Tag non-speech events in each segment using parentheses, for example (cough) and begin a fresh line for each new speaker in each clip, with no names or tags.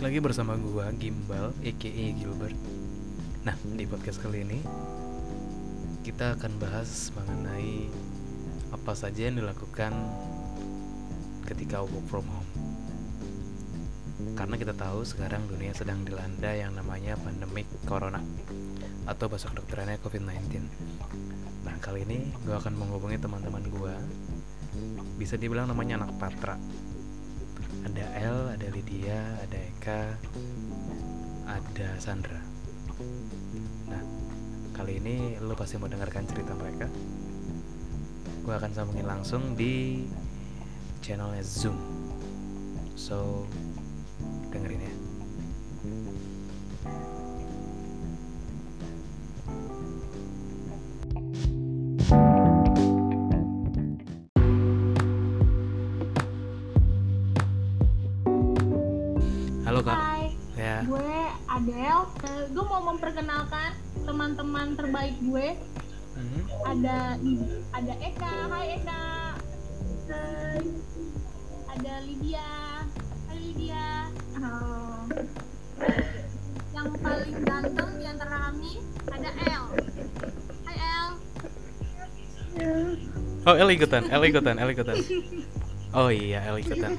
balik lagi bersama gua Gimbal aka Gilbert. Nah, di podcast kali ini kita akan bahas mengenai apa saja yang dilakukan ketika work from home. Karena kita tahu sekarang dunia sedang dilanda yang namanya pandemik corona atau bahasa kedokterannya COVID-19. Nah, kali ini gue akan menghubungi teman-teman gue bisa dibilang namanya anak patra ada El, ada Lydia, ada Eka, ada Sandra. Nah, kali ini lo pasti mau dengarkan cerita mereka. Gue akan sambungin langsung di channelnya Zoom. So, dengerin ya.
Eh, gue mau memperkenalkan teman-teman terbaik gue.
Mhm.
Ada ada Eka. Hai Eka. Hai. Ada Lydia. Hai Lydia. Oh. Yang paling ganteng di antara kami ada El. Hai El.
Oh, El ikutan, El ikutan, El ikutan. Oh iya, El ikutan.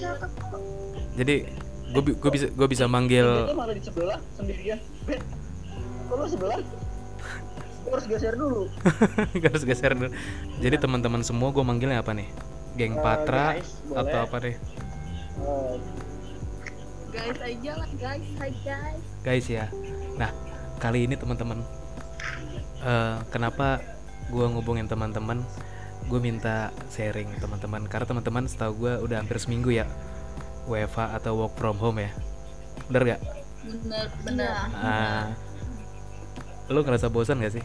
Jadi gue gue bisa gue bisa manggil
Itu malah di sebelah sendirian. Bet, kok lu sebelah? Gua harus geser dulu. (laughs)
harus geser dulu. Jadi teman-teman semua gue manggilnya apa nih? Geng
Eh,
Patra
guys, boleh.
atau apa deh?
Eh,
Guys aja lah guys. Hai guys.
Guys ya. Nah, kali ini teman-teman eh, kenapa gue ngubungin teman-teman? Gue minta sharing teman-teman karena teman-teman setahu gue udah hampir seminggu ya WFA atau work from home ya. Bener gak?
Bener bener.
Ah, lu ngerasa bosan gak sih?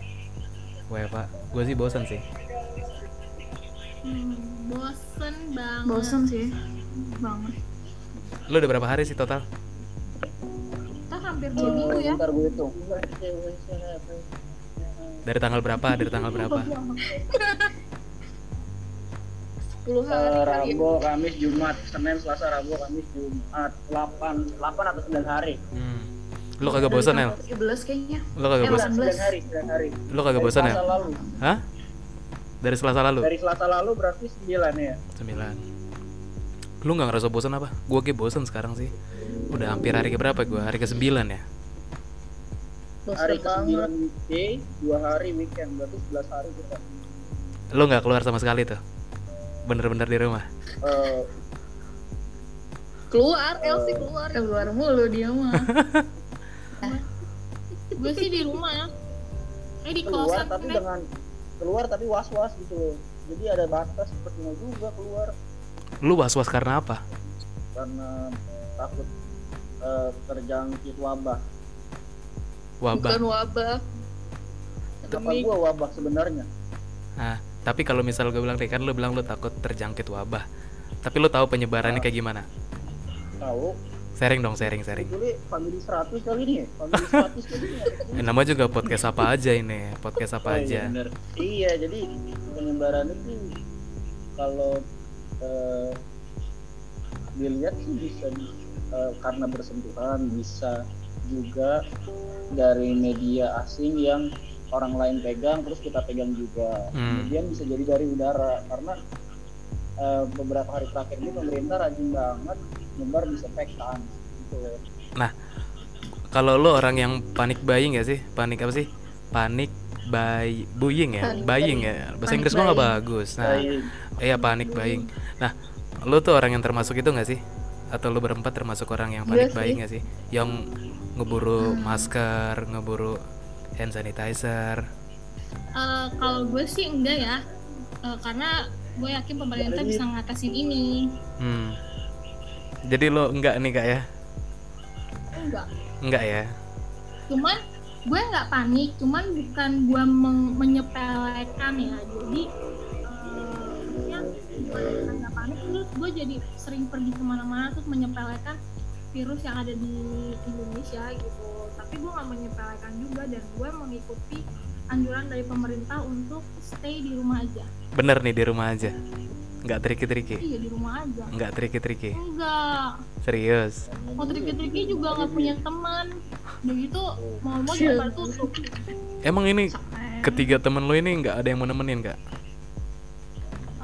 WFA, gue sih bosan sih.
Hmm, bosen banget.
bosen sih banget
Lu udah berapa hari sih total?
Kita hampir dua minggu ya.
Ntar gue hitung.
Dari tanggal berapa? Dari tanggal berapa? (laughs)
10
Eh,
hari kali ya.
Rabu, Kamis, Jumat, Senin, Selasa, Rabu, Kamis, Jumat, 8 8 atau 9 hari.
Hmm. Lu kagak bosan, El?
13 kayaknya
Lu kagak
Eh,
bosan?
18.
9 hari, 9 hari.
Lu kagak bosan, El?
Selasa lalu.
Hah? Dari Selasa lalu?
Dari Selasa lalu berarti 9 ya.
9 Lu gak ngerasa bosan apa? Gue kayak bosan sekarang sih Udah hampir hari ke berapa gue? Hari ke 9 ya?
Hari ke-9 weekday, 2 hari weekend, berarti 11 hari kita.
Lu gak keluar sama sekali tuh? Bener-bener di rumah?
Eh,
keluar Elsie keluar keluar mulu dia mah (laughs)
gue sih di rumah ya eh di
keluar
kosan
tapi
Nek.
dengan keluar tapi was-was gitu loh. Jadi ada batas sepertinya juga keluar
Lu was-was karena apa?
karena takut eh, terjangkit wabah.
bukan
Wabah
wabah
Apa
Demi
gua wabah sebenarnya?
Nah, tapi kalau misal gue bilang kan lu bilang lu takut terjangkit wabah Tapi lu tahu penyebarannya kayak gimana?
Tahu?
Sharing dong, sharing, sharing
Jadi family 100 kali ini ya? Family 100 kali ini ya? (laughs)
Eh, Nama juga podcast apa aja ini Podcast apa
Oh,
aja
Iya, bener. iya, jadi penyebaran itu kalau eh, dilihat sih bisa di- eh, karena bersentuhan, bisa juga dari media asing yang orang lain pegang terus kita pegang juga.
Hmm.
Kemudian bisa jadi dari udara karena eh, beberapa hari terakhir ini pemerintah rajin banget nyebar disinfektan gitu loh.
Kalau lu orang yang panik buying gak sih? Panik apa sih? Panik buy buying ya?
Panik
Buying ya? Bahasa Inggris gua nggak bagus Nah,
Baik.
iya panik buying Nah, lu tuh orang yang termasuk itu gak sih? Atau lu berempat termasuk orang yang panik
Iya
buying gak sih? Yang ngeburu masker, ngeburu hand sanitizer.
Eh, kalau gue sih enggak ya. Eh, karena gue yakin pemerintah bisa ngatasin ini.
Hmm. Jadi lo enggak nih kak ya?
enggak.
Enggak ya?
cuman gue nggak panik cuman bukan gue menyepelekan ya. Jadi eh, ya nggak panik terus gue jadi sering pergi ke mana-mana terus menyepelekan virus yang ada di Indonesia gitu. Tapi gue nggak menyepelekan juga dan gue mengikuti anjuran dari pemerintah untuk stay di rumah aja.
Bener nih di rumah aja? Nggak triki-triki?
Iya di rumah aja.
Nggak triki-triki?
Enggak
serius?
Mau triki-triki juga nggak punya teman. Udah gitu mau mau juga tutup
emang ini
Eh,
ketiga temen lo ini nggak ada yang mau nemenin kak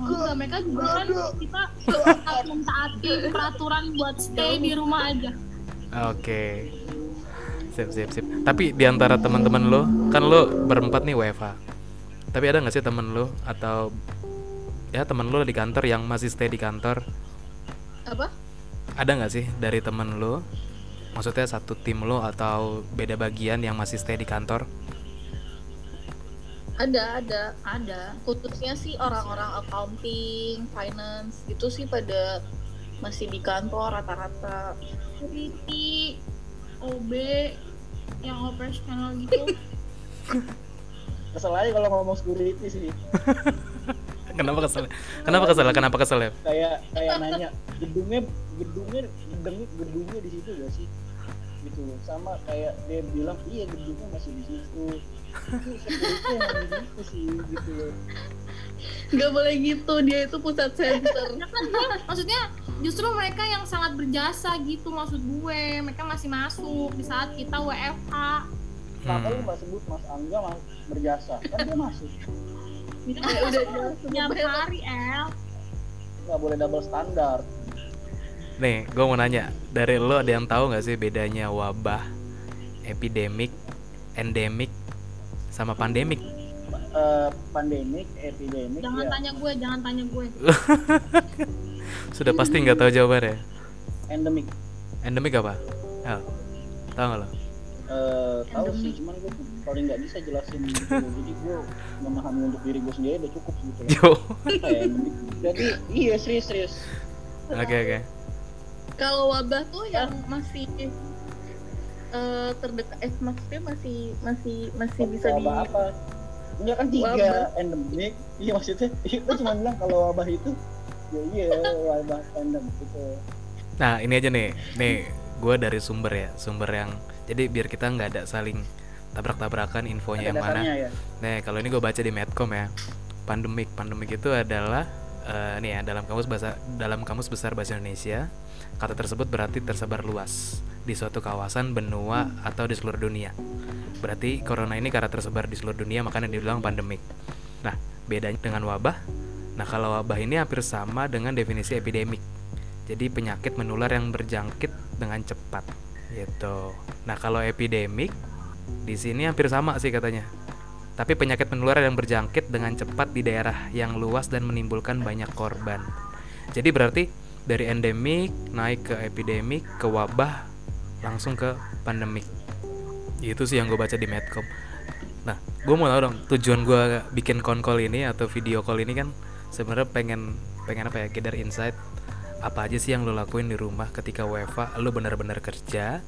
enggak mereka juga kan kita harus mentaati peraturan buat stay di rumah aja
Oke. Sip, sip, sip. Tapi di antara teman-teman lo, kan lo berempat nih WFH. Tapi ada nggak sih temen lo atau ya temen lo di kantor yang masih stay di kantor?
Apa?
Ada nggak sih dari temen lo? Maksudnya satu tim lo atau beda bagian yang masih stay di kantor?
Ada, ada, ada. Khususnya sih orang-orang accounting, finance itu sih pada masih di kantor rata-rata.
security OB yang operasional gitu
kesel aja kalau ngomong security sih (laughs)
Kenapa kesel? Kenapa kesel? Kenapa kesel ya?
kayak kayak nanya gedungnya gedungnya gedungnya gedungnya di situ gak sih gitu loh sama kayak dia bilang iya gedungnya masih di situ itu security emang di situ sih gitu loh
Gak boleh gitu, dia itu pusat center.
ya kan gue maksudnya justru mereka yang sangat berjasa gitu maksud gue. Mereka masih masuk di saat kita WFH
kenapa
Hmm.
lu nggak sebut mas Angga mas berjasa? Kan dia masuk.
Itu
Ya, udah
tiap hari El.
Nggak boleh double standar.
Nih, gue mau nanya, dari lo ada yang tahu nggak sih bedanya wabah, epidemik, endemik, sama pandemik?
Eh, pandemik epidemik
jangan
ya
tanya gue jangan tanya gue (laughs)
Sudah pasti nggak tahu jawabannya.
endemik
Endemik apa? El, tahu nggak lo?
Eh, tahu sih cuman gue paling nggak bisa jelasin gitu loh. jadi gue memahami untuk diri gue sendiri udah cukup gitu
Yo.
Apa ya, jadi iya serius serius
Oke oke.
Kalau wabah tuh yang masih eh, terdekat, eh maksudnya masih masih masih bisa di
apa? Enggak kan tiga
Wabah.
endemik iya maksudnya (laughs) itu cuma bilang kalau wabah itu ya iya wabah endemik gitu.
Nah ini aja nih, nih gue dari sumber ya, sumber yang jadi biar kita nggak ada saling tabrak-tabrakan infonya
ada
yang mana.
ya.
Nih kalau ini gue baca di Medcom ya, pandemik, pandemik itu adalah eh, nih ya dalam kamus bahasa dalam kamus besar bahasa Indonesia kata tersebut berarti tersebar luas di suatu kawasan benua atau di seluruh dunia. Berarti corona ini karena tersebar di seluruh dunia makanya dibilang pandemik. Nah bedanya dengan wabah, nah kalau wabah ini hampir sama dengan definisi epidemik. Jadi penyakit menular yang berjangkit dengan cepat gitu. Nah kalau epidemik di sini hampir sama sih katanya. Tapi penyakit menular yang berjangkit dengan cepat di daerah yang luas dan menimbulkan banyak korban. Jadi berarti dari endemik naik ke epidemik ke wabah langsung ke pandemik. Itu sih yang gue baca di Medcom. Nah, gue mau tahu dong tujuan gue bikin konkol ini atau video call ini kan sebenarnya pengen pengen apa ya gather insight. Apa aja sih yang lo lakuin di rumah ketika WFA lo benar-benar kerja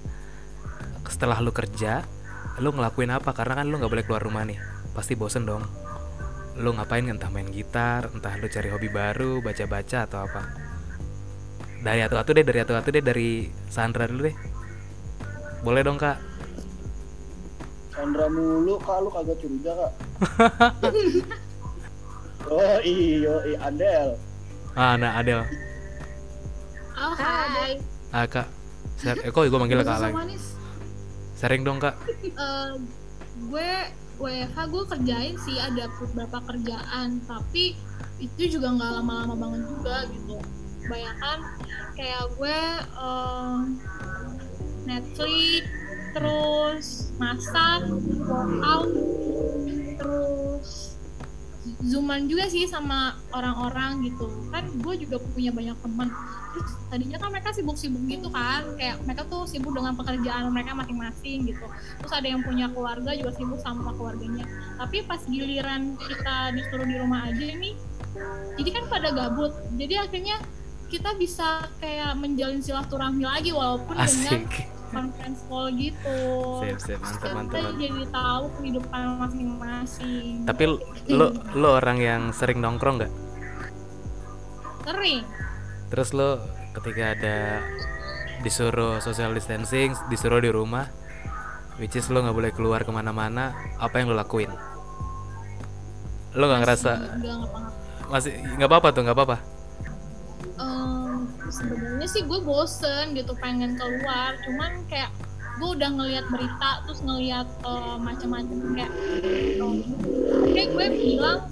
setelah lo kerja lo ngelakuin apa? Karena kan lo nggak boleh keluar rumah nih pasti bosen dong. Lo ngapain? Entah main gitar entah lo cari hobi baru baca-baca atau apa dari atu-atu deh dari atu-atu deh dari Sandra dulu deh. Boleh dong kak.
Sandra mulu kak. Lu kagak curiga kak. (laughs) Oh iyo iya Adel
ah nah Adel
oh hai
ah kak. Ser eh, kok gue manggil kak lagi? sering dong kak.
Eh, gue WFH gue kerjain sih ada beberapa kerjaan. Tapi itu juga nggak lama-lama banget juga gitu kebanyakan kayak gue eh, Netflix terus masak workout terus zooman juga sih sama orang-orang gitu. Kan gue juga punya banyak teman. Tadinya kan mereka sibuk-sibuk gitu kan. Kayak mereka tuh sibuk dengan pekerjaan mereka masing-masing gitu. Terus ada yang punya keluarga juga sibuk sama keluarganya. Tapi pas giliran kita disuruh di rumah aja nih jadi kan pada gabut. Jadi akhirnya kita bisa kayak menjalin silaturahmi lagi walaupun dengan
asik
conference call gitu
sip sip mantap
kita
mantap mantap.
jadi tahu kehidupan masing-masing
tapi lo lo orang yang sering nongkrong nggak
sering
Terus lo ketika ada disuruh social distancing, disuruh di rumah, which is lo nggak boleh keluar ke mana-mana, apa yang lo lakuin? Lo nggak ngerasa
Enggak
masih nggak apa-apa tuh nggak apa-apa.
Sebenarnya sih gue bosen gitu pengen keluar. Cuman kayak gue udah ngelihat berita terus ngelihat uh, macam-macam kayak oke gue bilang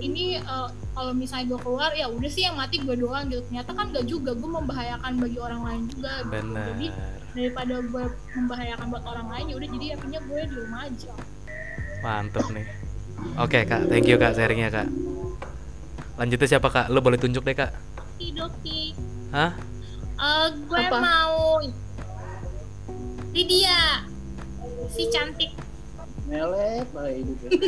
ini uh, kalau misalnya gue keluar ya udah sih yang mati gue doang gitu. Ternyata kan gak juga gue membahayakan bagi orang lain juga gitu.
benar.
jadi daripada gue membahayakan buat orang lain ya udah jadi akhirnya gue di rumah aja.
Mantap nih. Oke kak. Thank you kak sharingnya kak. Lanjutnya siapa kak? Lo boleh tunjuk deh kak.
Doki
hah
Eh, gue
Apa?
mau Lydia si cantik
melet banget hidupnya (laughs)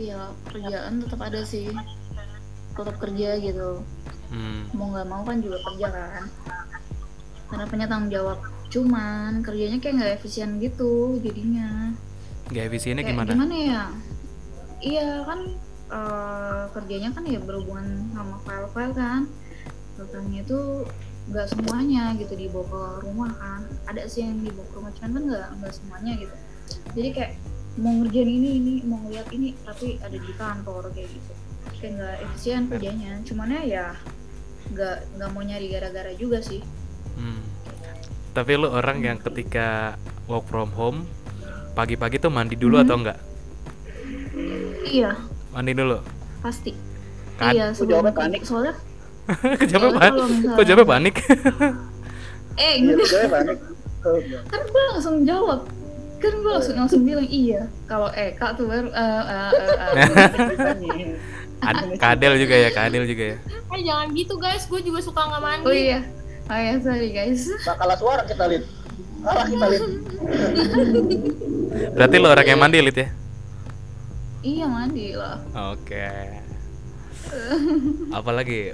Iya, kerjaan tetap ada sih. Tetap kerja gitu.
hmm.
Mau nggak mau kan juga kerja kan. Karena punya tanggung jawab. Cuman kerjanya kayak nggak efisien gitu jadinya.
gak efisiennya
Kayak
gimana
gimana ya? Iya kan eh, kerjanya kan ya berhubungan sama file-file kan. Filenya itu nggak semuanya gitu dibawa ke rumah kan. Ada sih yang dibawa ke rumah cuman kan nggak nggak semuanya gitu. Jadi kayak mau ngerjain ini ini mau ngeliat ini tapi ada di kantor kayak gitu. Kayak nggak efisien kerjanya. Cuman ya ya nggak nggak mau nyari gara-gara juga sih.
Hmm. Tapi lu orang yang ketika work from home pagi-pagi tuh mandi dulu
Hmm.
atau enggak?
Iya
Mandi dulu.
pasti.
Kan?
Iya sebelum
jawabnya panik.
soalnya
Kejawabnya panik. Kok jawabnya panik?
eh
iya gue panik Oh, enggak.
kan gue langsung jawab kan gue langsung langsung bilang iya kalau Eka tuh baru eh, eh, eh, eh.
Ceritanya.
Ad- kadel juga ya, kadel juga ya.
eh jangan gitu guys gue juga suka nggak mandi
oh iya oh iya sorry guys
Nah, kalah suara kita lihat kalah kita lihat
Berarti lu orang yang mandi Lid ya?
Iya mandi lah.
Oke. (laughs) Apalagi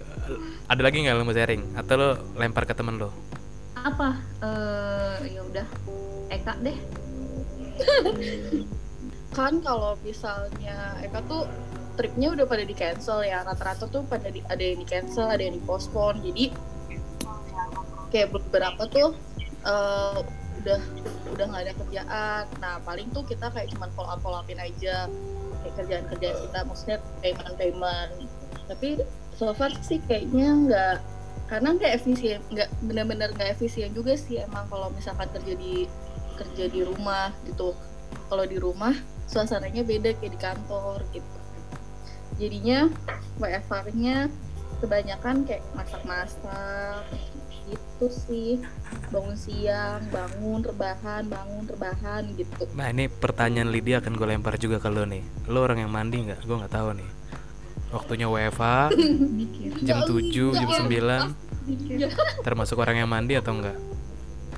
ada lagi nggak lu mau sharing? Atau lu lempar ke temen lu?
apa? Eh ya udah. Eka deh. (laughs)
Kan kalau misalnya Eka tuh tripnya udah pada di cancel ya. Rata-rata tuh pada di, ada yang di cancel ada yang di postpone jadi kayak beberapa tuh eh, udah udah nggak ada kerjaan. Nah paling tuh kita kayak cuman follow up follow upin aja. Kayak kerjaan kerjaan kita maksudnya payment payment tapi so far sih kayaknya nggak karena nggak efisien nggak benar-benar nggak efisien juga sih emang kalau misalkan kerja di kerja di rumah gitu. Kalau di rumah suasananya beda kayak di kantor gitu. Jadinya WFR-nya kebanyakan kayak masak-masak gitu sih bangun siang bangun rebahan bangun rebahan gitu
Nah ini pertanyaan Lydia akan gue lempar juga ke lu nih. Lu orang yang mandi nggak? Gue nggak tahu nih. Waktunya WFA (laughs) jam 7, jam
enggak.
9
ya,
termasuk orang yang mandi atau enggak?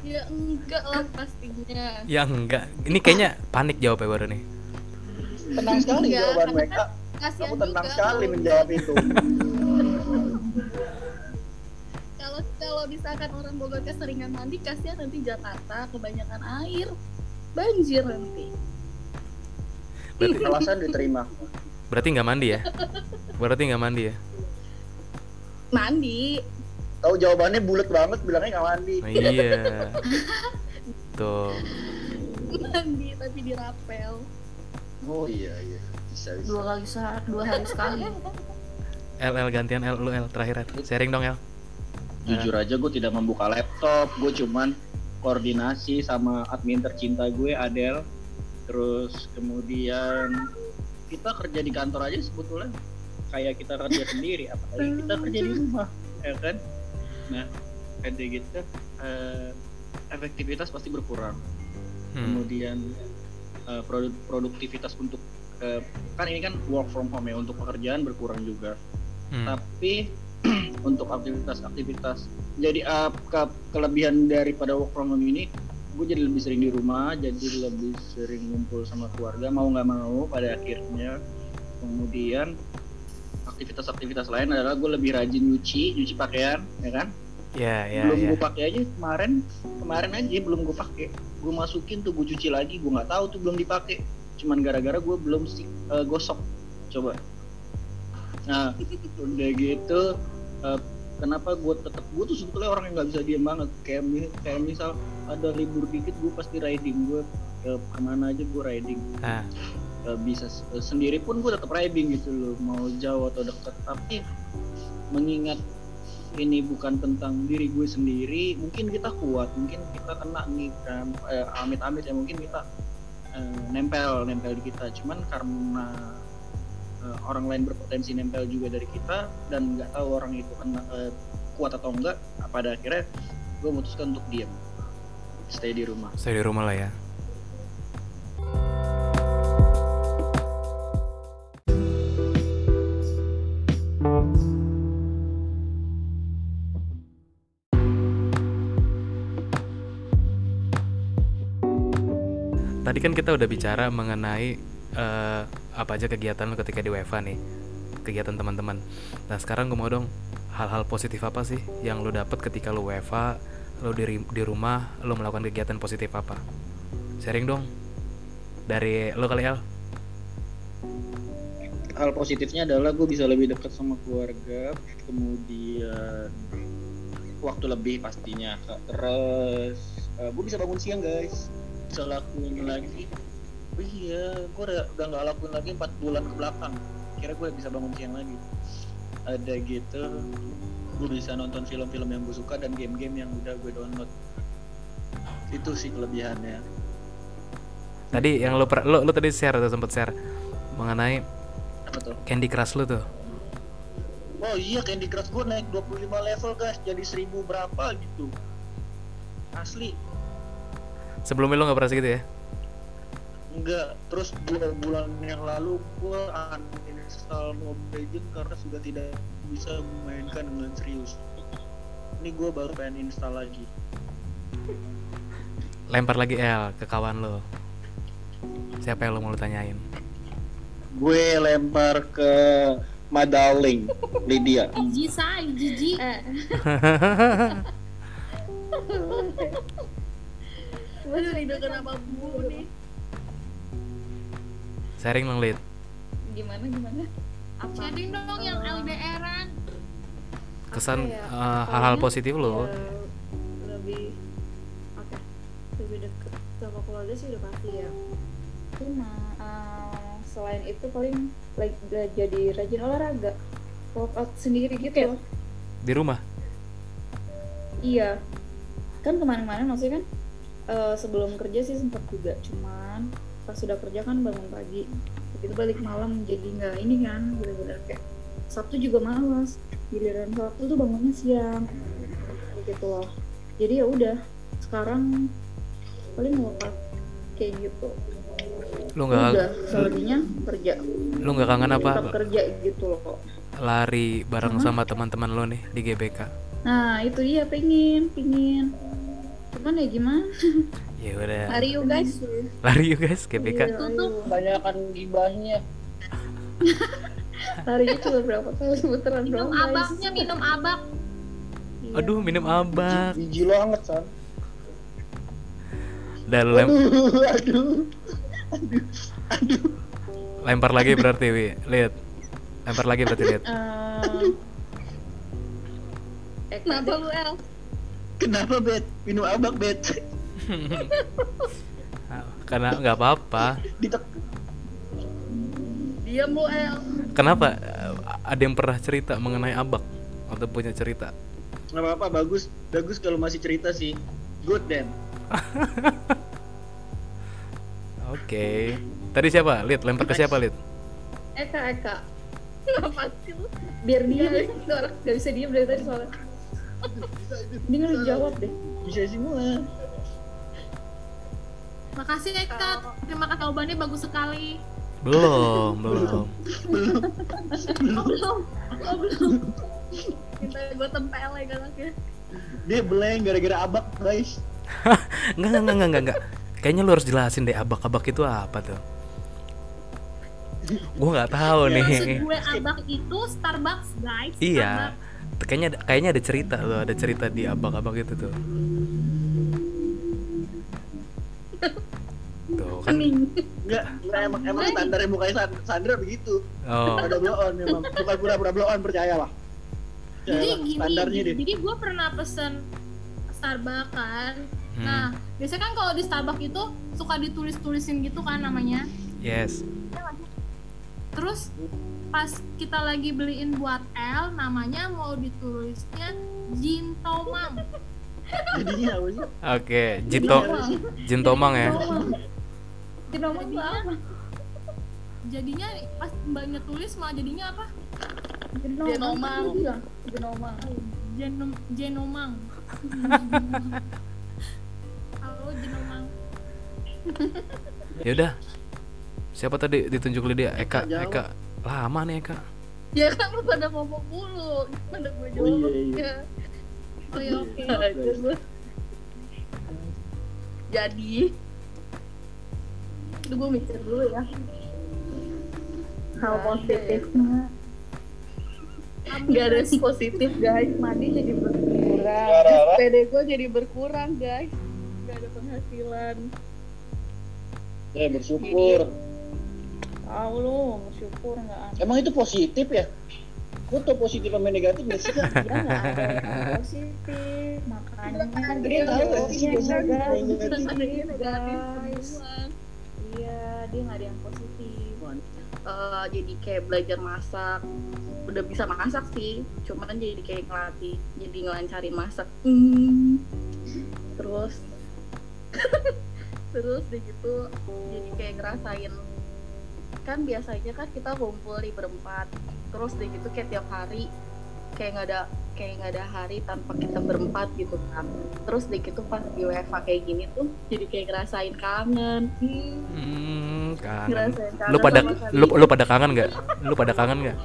ya enggak lah pastinya
Ya enggak. Ini kayaknya panik jawabnya baru nih.
tenang sekali
Enggak,
jawaban mereka
kasihan
kamu tenang sekali
kalau-
menjawab itu (laughs)
kalau misalkan orang Bogor keseringan mandi kasihan nanti Jakarta kebanyakan air banjir nanti
Berarti
alasan diterima
berarti nggak mandi ya? Berarti nggak mandi ya?
mandi
tahu jawabannya bulat banget bilangnya nggak mandi
Nah, iya. Tuh.
mandi tapi dirapel
oh iya iya bisa bisa
dua kali saat dua hari sekali
LL gantian L lu L terakhir L. Sharing dong L.
jujur aja gue tidak membuka laptop. Gue cuman koordinasi sama admin tercinta gue Adel terus kemudian kita kerja di kantor aja sebetulnya. Kayak kita kerja (laughs) sendiri apalagi kita kerja di rumah ya kan? Nah kayak gitu eh, efektivitas pasti berkurang.
Hmm.
kemudian eh, produ- produktivitas untuk eh, kan ini kan work from home ya untuk pekerjaan berkurang juga.
Hmm.
tapi (clears throat) untuk aktivitas-aktivitas. Jadi uh, ke- kelebihan daripada work from home ini gue jadi lebih sering di rumah jadi lebih sering ngumpul sama keluarga mau nggak mau pada akhirnya kemudian aktivitas-aktivitas lain adalah gue lebih rajin nyuci nyuci pakaian ya kan?
Ya, ya,
belum
ya.
gue pakai aja kemarin kemarin aja belum gue pakai. Gue masukin tuh gue cuci lagi gue nggak tahu tuh belum dipakai. Cuman gara-gara gue belum eh, gosok coba. Nah udah gitu eh, kenapa gue tetap gue tuh sebetulnya orang yang nggak bisa diem banget. Kayak mi- kayak misal ada libur dikit gue pasti riding. Gue ke ke mana aja gue riding.
Ah.
Eh, bisa eh, sendiri pun gue tetap riding gitu loh mau jauh atau dekat tapi mengingat ini bukan tentang diri gue sendiri mungkin kita kuat mungkin kita kena nih kan eh, amit-amit ya mungkin kita eh, nempel nempel di kita. Cuman karena eh, orang lain berpotensi nempel juga dari kita dan nggak tahu orang itu kena eh, kuat atau enggak pada akhirnya gue memutuskan untuk diam stay di rumah
Saya di rumah lah ya. Tadi kan kita udah bicara mengenai eh, apa aja kegiatan lo ketika di WFA nih, kegiatan teman-teman. Nah sekarang gue mau dong hal-hal positif apa sih yang lo dapet ketika lo WFA, lo di, di rumah, lo melakukan kegiatan positif apa? Sharing dong dari lo kali El.
hal positifnya adalah gue bisa lebih dekat sama keluarga kemudian waktu lebih pastinya terus eh, gue bisa bangun siang guys bisa lakuin lagi iya gue udah nggak lakuin lagi 4 bulan ke belakang. Kira gue bisa bangun siang lagi. Ada gitu gue bisa nonton film-film yang gue suka dan game-game yang udah gue download. Itu sih kelebihannya.
Tadi yang lo per- lo, lo tadi share atau sempet share. Mengenai
apa tuh?
Candy Crush lo tuh.
Oh iya Candy Crush gue naik 25 level guys. Jadi 1000 berapa gitu. Asli.
Sebelumnya lo nggak pernah segitu ya?
Enggak Terus dua bulan yang lalu gue uninstall Mobile Legends karena sudah tidak bisa memainkan dengan serius Ini gue baru pengen install lagi
Lempar lagi El ke kawan lo. Siapa yang lo mau lo tanyain?
Gue lempar ke Madaling Lydia (laughs)
Iji say, jiji.
Aduh kenapa bu nih?
Sharing dong Lid.
Gimana gimana?
Apa?
Sharing dong yang LDRan.
Kesan
ya?
eh, hal-hal positif lo.
ya, lebih oke lebih deket sama keluarga sih udah pasti ya cuma eh, selain itu paling like, jadi rajin olahraga workout sendiri gitu loh
Di rumah.
iya kan kemarin-kemarin maksudnya kan eh, sebelum kerja sih sempat juga cuman pas sudah kerja kan bangun pagi. Begitu balik malam jadi nggak ini kan bener-bener kayak Sabtu juga malas giliran Sabtu tuh bangunnya siang gitu loh. Jadi ya udah sekarang paling workout kayak gitu.
Lo nggak
udah selebihnya kerja.
lo nggak kangen apa?
Tetap kerja gitu loh
lari bareng sama teman-teman lo nih di GBK?
nah itu dia pengen pengen cuman ya gimana (laughs)
Ya udah.
Mari yuk guys.
Lari yuk guys GBK.
Iya,
Tutup.
ayo.
Banyakan gibahnya (laughs)
Lari itu beberapa kali putaran
Minum
doang guys.
abaknya, minum abak.
Iya.
Aduh minum abak.
Biji lo anget san
Dan lem-
Aduh Aduh Aduh Aduh
lempar lagi berarti Wi. Lihat. Lempar lagi berarti lihat.
Eh, eh,
Kenapa lu El?
Kenapa bet? Minum abak bet (laughs)
Karena nggak apa-apa.
Diam lu El.
Kenapa? Ada yang pernah cerita mengenai abak atau punya cerita?
nggak apa-apa bagus bagus kalau masih cerita sih good then (laughs)
Oke. Tadi siapa? Lihat lempar ke siapa, Lihat?
Eka Eka
Kenapa sih lu?
biar dia deh itu orang gak bisa diem dari tadi soalnya ini lu jawab deh
bisa semua
Makasih Eka. Terima kasih jawabannya bagus sekali.
Belum, belum.
Oh, belum. Oh, belum.
Minta gue tempel ya galaknya.
dia blank gara-gara abak guys
Enggak, enggak, enggak, enggak, enggak. Kayaknya lu harus jelasin deh abak-abak itu apa tuh. Gua nggak tahu
Maksud
nih.
gue abak itu Starbucks, guys.
Iya. Kayaknya ada- kayaknya ada cerita tuh, ada cerita di abak-abak itu tuh. Kan.
Enggak, enggak emang emang standar mukanya San- Sandra begitu.
Oh,
Ada blow on memang, bukan pura-pura blow on percayalah.
Jadi
Percayalah,
gini,
standarnya deh.
jadi gue pernah pesen Starbucks kan.
hmm,
Nah, biasanya kan kalau di Starbucks itu suka ditulis-tulisin gitu kan namanya.
yes.
terus pas kita lagi beliin buat L namanya mau ditulisnya Jintomang
jadinya apa sih
Oke, Jito Jintomang ya.
Kenapa
jadinya jadinya pas mbaknya tulis malah jadinya apa
Genomang.
Genomang.
Genom Genomang (laughs) halo Genomang (laughs)
Ya udah. Siapa tadi ditunjuk Lydia? Eka,
Eka jawab.
Eka. Lama nih Eka.
Ya kan lu pada ngomong mulu. Gimana gue
Oh, iya,
jawab?
iya.
oh ya oke
lu. (laughs) Jadi Duh, gue mikir dulu ya.
Hal positifnya.
Gak ada yang positif guys. Mandi jadi berkurang. PD gue jadi berkurang guys. Gak ada penghasilan.
Eh bersyukur.
Tahu lu bersyukur nggak
emang itu positif ya? Gue tau positif sama negatif gak sih?
Dia nggak ada yang positif. Makanya
Dia tahu gak sih
Iya,
positif negatif?
Iya dia nggak ada yang positif.
Eh, jadi kayak belajar masak. Udah bisa masak sih cuman jadi kayak ngelatih jadi ngelancarin masak. Hmm. terus (laughs) terus deh gitu jadi kayak ngerasain kan biasanya kan kita kumpul di berempat terus deh gitu kayak tiap hari kayak nggak ada kayak nggak ada hari tanpa kita berempat gitu kan terus deh gitu pas di WFA kayak gini tuh jadi kayak ngerasain kangen Hmm,
Hmm, kangen.
ngerasain kangen
Lu pada lu lu pada kangen nggak? Lu pada kangen nggak?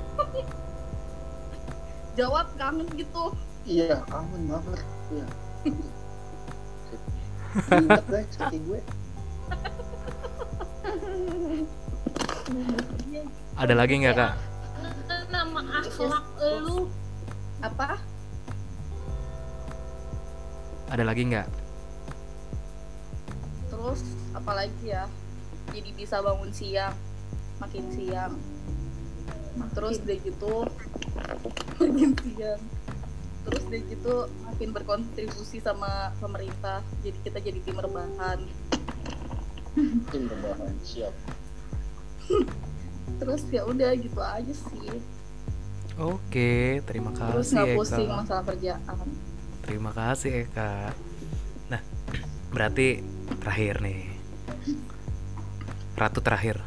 jawab kangen gitu
Iya, kangen banget. Iya. (laughs) Ingat guys, kaki gue.
Ada lagi nggak kak?
nama akhlak lu
apa?
Ada lagi nggak?
terus apalagi ya? Jadi bisa bangun siang makin siang. Terus deh gitu (laughs) makin siang. Terus deh gitu makin berkontribusi sama pemerintah. Jadi kita jadi tim rebahan.
Tim rebahan, siap. (laughs)
terus ya udah gitu aja sih
Oke, terima
terus
kasih
nggak pusing
Eka.
masalah kerjaan
Terima kasih Eka. Nah, berarti terakhir nih. Ratu terakhir.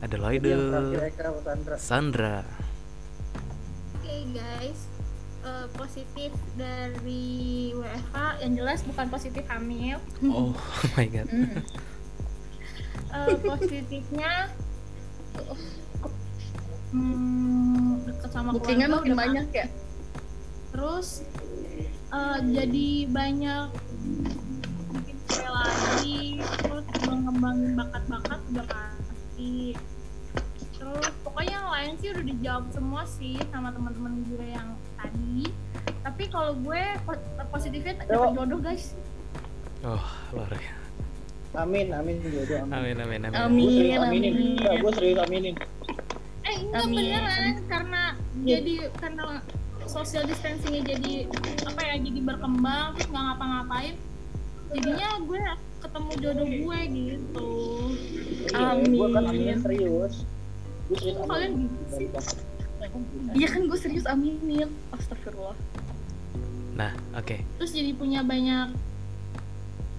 Ada
terakhir
Loide,
Eka Sandra.
Sandra.
Oke guys, eh, positif dari WFH yang jelas bukan positif hamil.
Oh (laughs) my god.
Eh, positifnya hmm, deket sama
bookingan
keluarga
makin banyak ya
terus eh, jadi banyak bikin kue lagi terus mengembangin bakat-bakat udah pasti terus pokoknya yang lain sih udah dijawab semua sih sama teman-teman gue yang tadi tapi kalau gue po- positifnya dapat jodoh guys
Oh, luar biasa.
Amin, amin jodoh amin.
Amin amin amin.
Gue
amin
serius aminin.
amin
Enggak, gue serius aminin.
Enggak
Amin.
beneran karena jadi karena social distancingnya jadi apa ya jadi berkembang terus nggak ngapa-ngapain jadinya gue ketemu jodoh gue gitu
Iya, gue kan
Amin.
serius. Gue serius
kalian gitu sih?
iya kan gue serius aminin astagfirullah
Nah, oke.
terus jadi punya banyak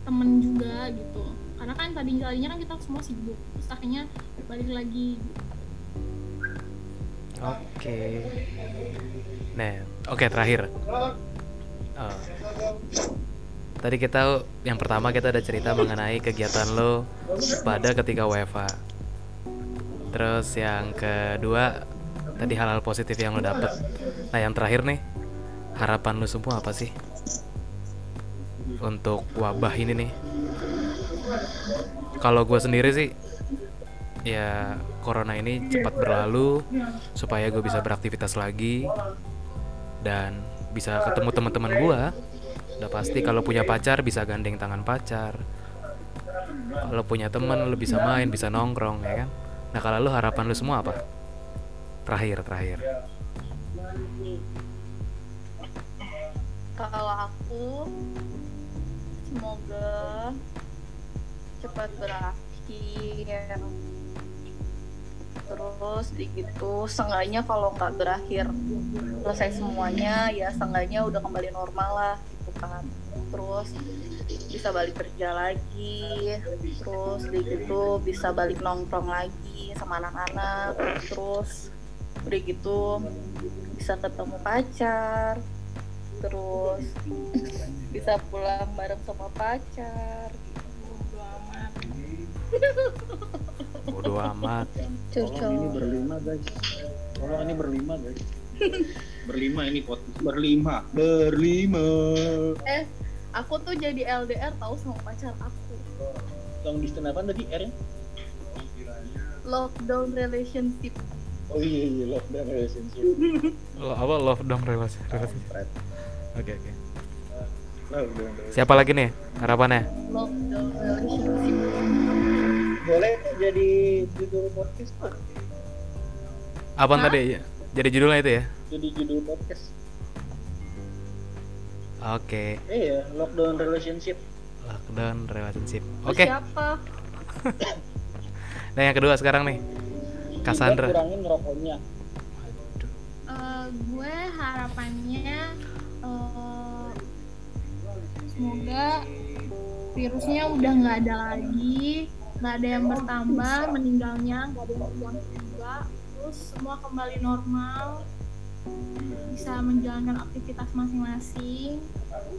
temen juga gitu karena kan tadi tadinya kan kita semua sibuk terus akhirnya balik lagi
Oke. Nah, oke terakhir. Oh. Tadi kita yang pertama kita ada cerita mengenai kegiatan lo pada ketika WFA. Terus yang kedua tadi hal-hal positif yang lo dapet. Nah, yang terakhir nih harapan lo semua apa sih untuk wabah ini nih? Kalau gue sendiri sih ya corona ini cepat berlalu supaya gue bisa beraktivitas lagi dan bisa ketemu teman-teman gue udah pasti kalau punya pacar bisa gandeng tangan pacar. Kalau punya teman lu bisa main bisa nongkrong ya kan? Nah kalau lu harapan lu semua apa? Terakhir terakhir.
Kalau aku semoga cepat berakhir terus di gitu. Seenggaknya kalau nggak berakhir selesai semuanya ya seenggaknya udah kembali normal lah gitu kan. Terus bisa balik kerja lagi terus gitu bisa balik nongkrong lagi sama anak-anak terus udah gitu bisa ketemu pacar terus (laughs) bisa pulang bareng sama pacar (laughs)
bodo amat
Tolong ini berlima guys. Tolong ini berlima guys. (laughs) berlima ini podcast berlima. Berlima.
eh aku tuh jadi LDR tahu sama pacar aku
Long distance apa tadi R
lockdown relationship
Oh iya iya lockdown relationship. (laughs)
Lo, apa love dong relasi relasi
Kampret.
oke oke
Lockdown relationship.
siapa lagi nih harapannya
lockdown relationship
jadi judul podcast
apa
Hah?
tadi? Jadi judulnya itu ya?
Jadi judul podcast.
oke.
Iya, lockdown relationship.
lockdown relationship. Oke.
siapa?
Nah yang kedua sekarang nih. Cassandra.
Kurangin rokoknya.
Eh, gue harapannya eh, semoga virusnya udah nggak ada lagi nggak ada yang bertambah meninggalnya nggak ada yang hilang juga. Terus semua kembali normal bisa menjalankan aktivitas masing-masing.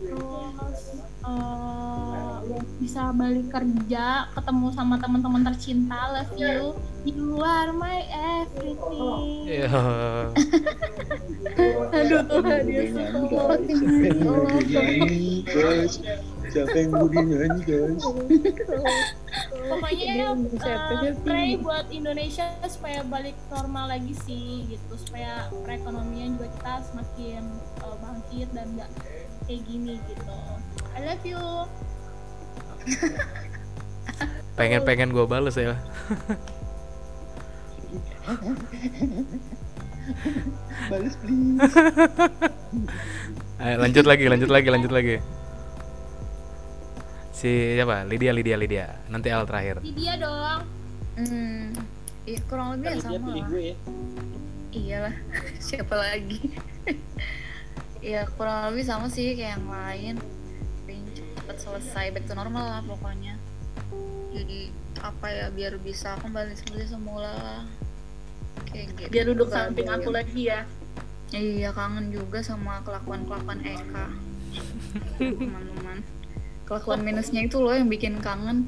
Terus eh, bisa balik kerja ketemu sama teman-teman tercinta love you. Di luar my everything.
Ya (laughs)
aduh Tuhan Yesus
guys? Siapa yang mau dinyanyi guys? (laughs)
pokoknya eh,
sih?
pray buat Indonesia supaya balik normal lagi sih gitu. Supaya perekonomian juga kita semakin eh, bangkit dan nggak kayak gini gitu. I love you. (laughs)
Pengen pengen gue bales ya.
Balas please.
Ayo, (laughs) lanjut lagi lanjut lagi lanjut lagi si siapa Lydia Lydia Lydia nanti Al terakhir
di dia dong
Hmm, iya, kurang lebih ya sama
pilih
lah.
gue ya.
Iyalah, (laughs) siapa lagi? (laughs) ya kurang lebih sama sih kayak yang lain. Pengen cepet selesai back to normal lah pokoknya. Jadi apa ya biar bisa kembali seperti semula lah. Kayak gitu.
biar duduk samping aku
yang-
lagi ya
Iya kangen juga sama kelakuan-kelakuan Eka. (laughs) Teman-teman. Kelakuan minusnya itu loh yang bikin kangen.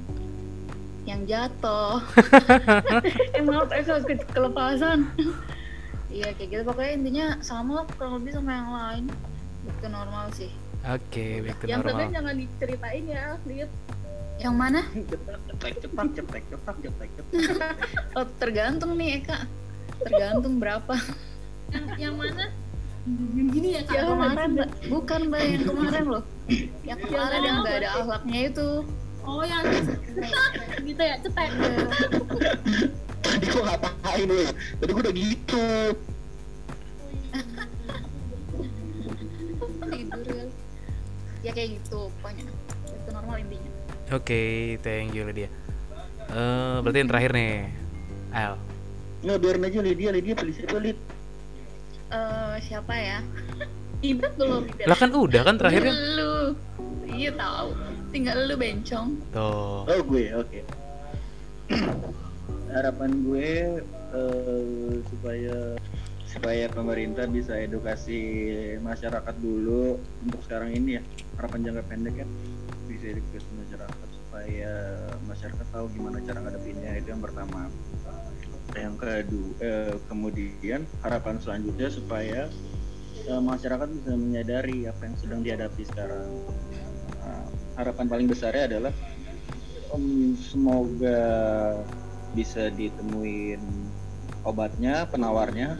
Yang jatuh. eh maaf Eka ke- kelepasan. Iya kayak gitu pokoknya intinya sama lah kurang lebih sama yang lain. Back to normal sih.
oke back to
yang
normal
tengah jangan diceritain ya Lid
Yang mana?
Cepat, cepat, cepat, cepat, cepat, cepat. (laughs)
Oh tergantung nih Eka. Tergantung berapa.
yang yang mana yang gini ya kak
Yang kemarin Mbak. bukan mbak yang kemarin loh. Yang kemarin yang nggak ada akhlaknya itu.
oh yang (laughs) gitu ya cetek
Tadi gue ngapain lu? Tadi gue udah gitu.
tidur ya ya kayak gitu pokoknya itu normal intinya
oke thank you Lydia Eh berarti yang terakhir nih Al
Nggak biarin aja Lydia, Lydia siapa Lid?
Eh siapa ya? (laughs)
Ibet belum Ibet
lah kan udah kan terakhirnya?
Lu. Iya tahu. Tinggal lu bencong.
Tuh.
Oh gue, oke. (clears throat) Harapan gue eh, supaya supaya pemerintah bisa edukasi masyarakat dulu untuk sekarang ini ya. Harapan jangka pendek ya. Bisa edukasi masyarakat supaya masyarakat tahu gimana cara ngadepinnya itu yang pertama yang kedua eh, kemudian harapan selanjutnya supaya eh, masyarakat bisa menyadari apa yang sedang dihadapi sekarang. Nah, harapan paling besarnya adalah em, semoga bisa ditemuin obatnya penawarnya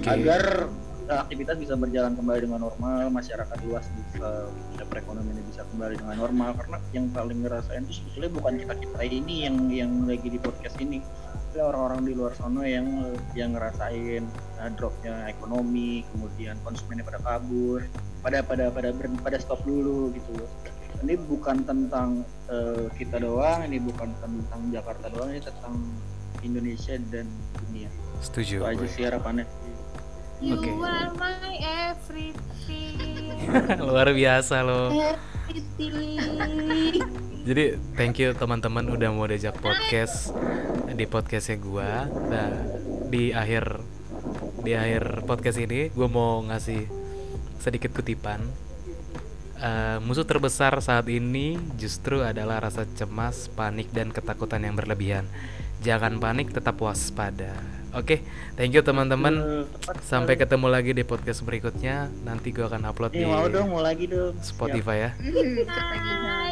Oke.
agar aktivitas bisa berjalan kembali dengan normal masyarakat luas bisa, bisa perekonomiannya bisa kembali dengan normal. Karena yang paling ngerasain itu sebetulnya bukan kita kita ini yang yang lagi di podcast ini tapi orang-orang di luar sana yang yang ngerasain eh, dropnya ekonomi kemudian konsumennya pada kabur pada pada pada ber- pada stop dulu gitu loh ini bukan tentang eh, kita doang ini bukan tentang Jakarta doang ini tentang Indonesia dan dunia.
Setuju.
Itu aja sih harapannya.
You
Oke.
are my everything. (laughs)
Luar biasa loh.
Everything.
Jadi thank you teman-teman udah mau diajak podcast di podcastnya gua. Nah di akhir di akhir podcast ini gue mau ngasih sedikit kutipan. Eh, musuh terbesar saat ini justru adalah rasa cemas, panik dan ketakutan yang berlebihan. Jangan panik, tetap waspada. Oke, thank you teman-teman. Sampai ketemu lagi di podcast berikutnya. Nanti gue akan upload
Nih
di
mau dong, mau lagi dong. Siap.
Spotify ya.
Ketagihan.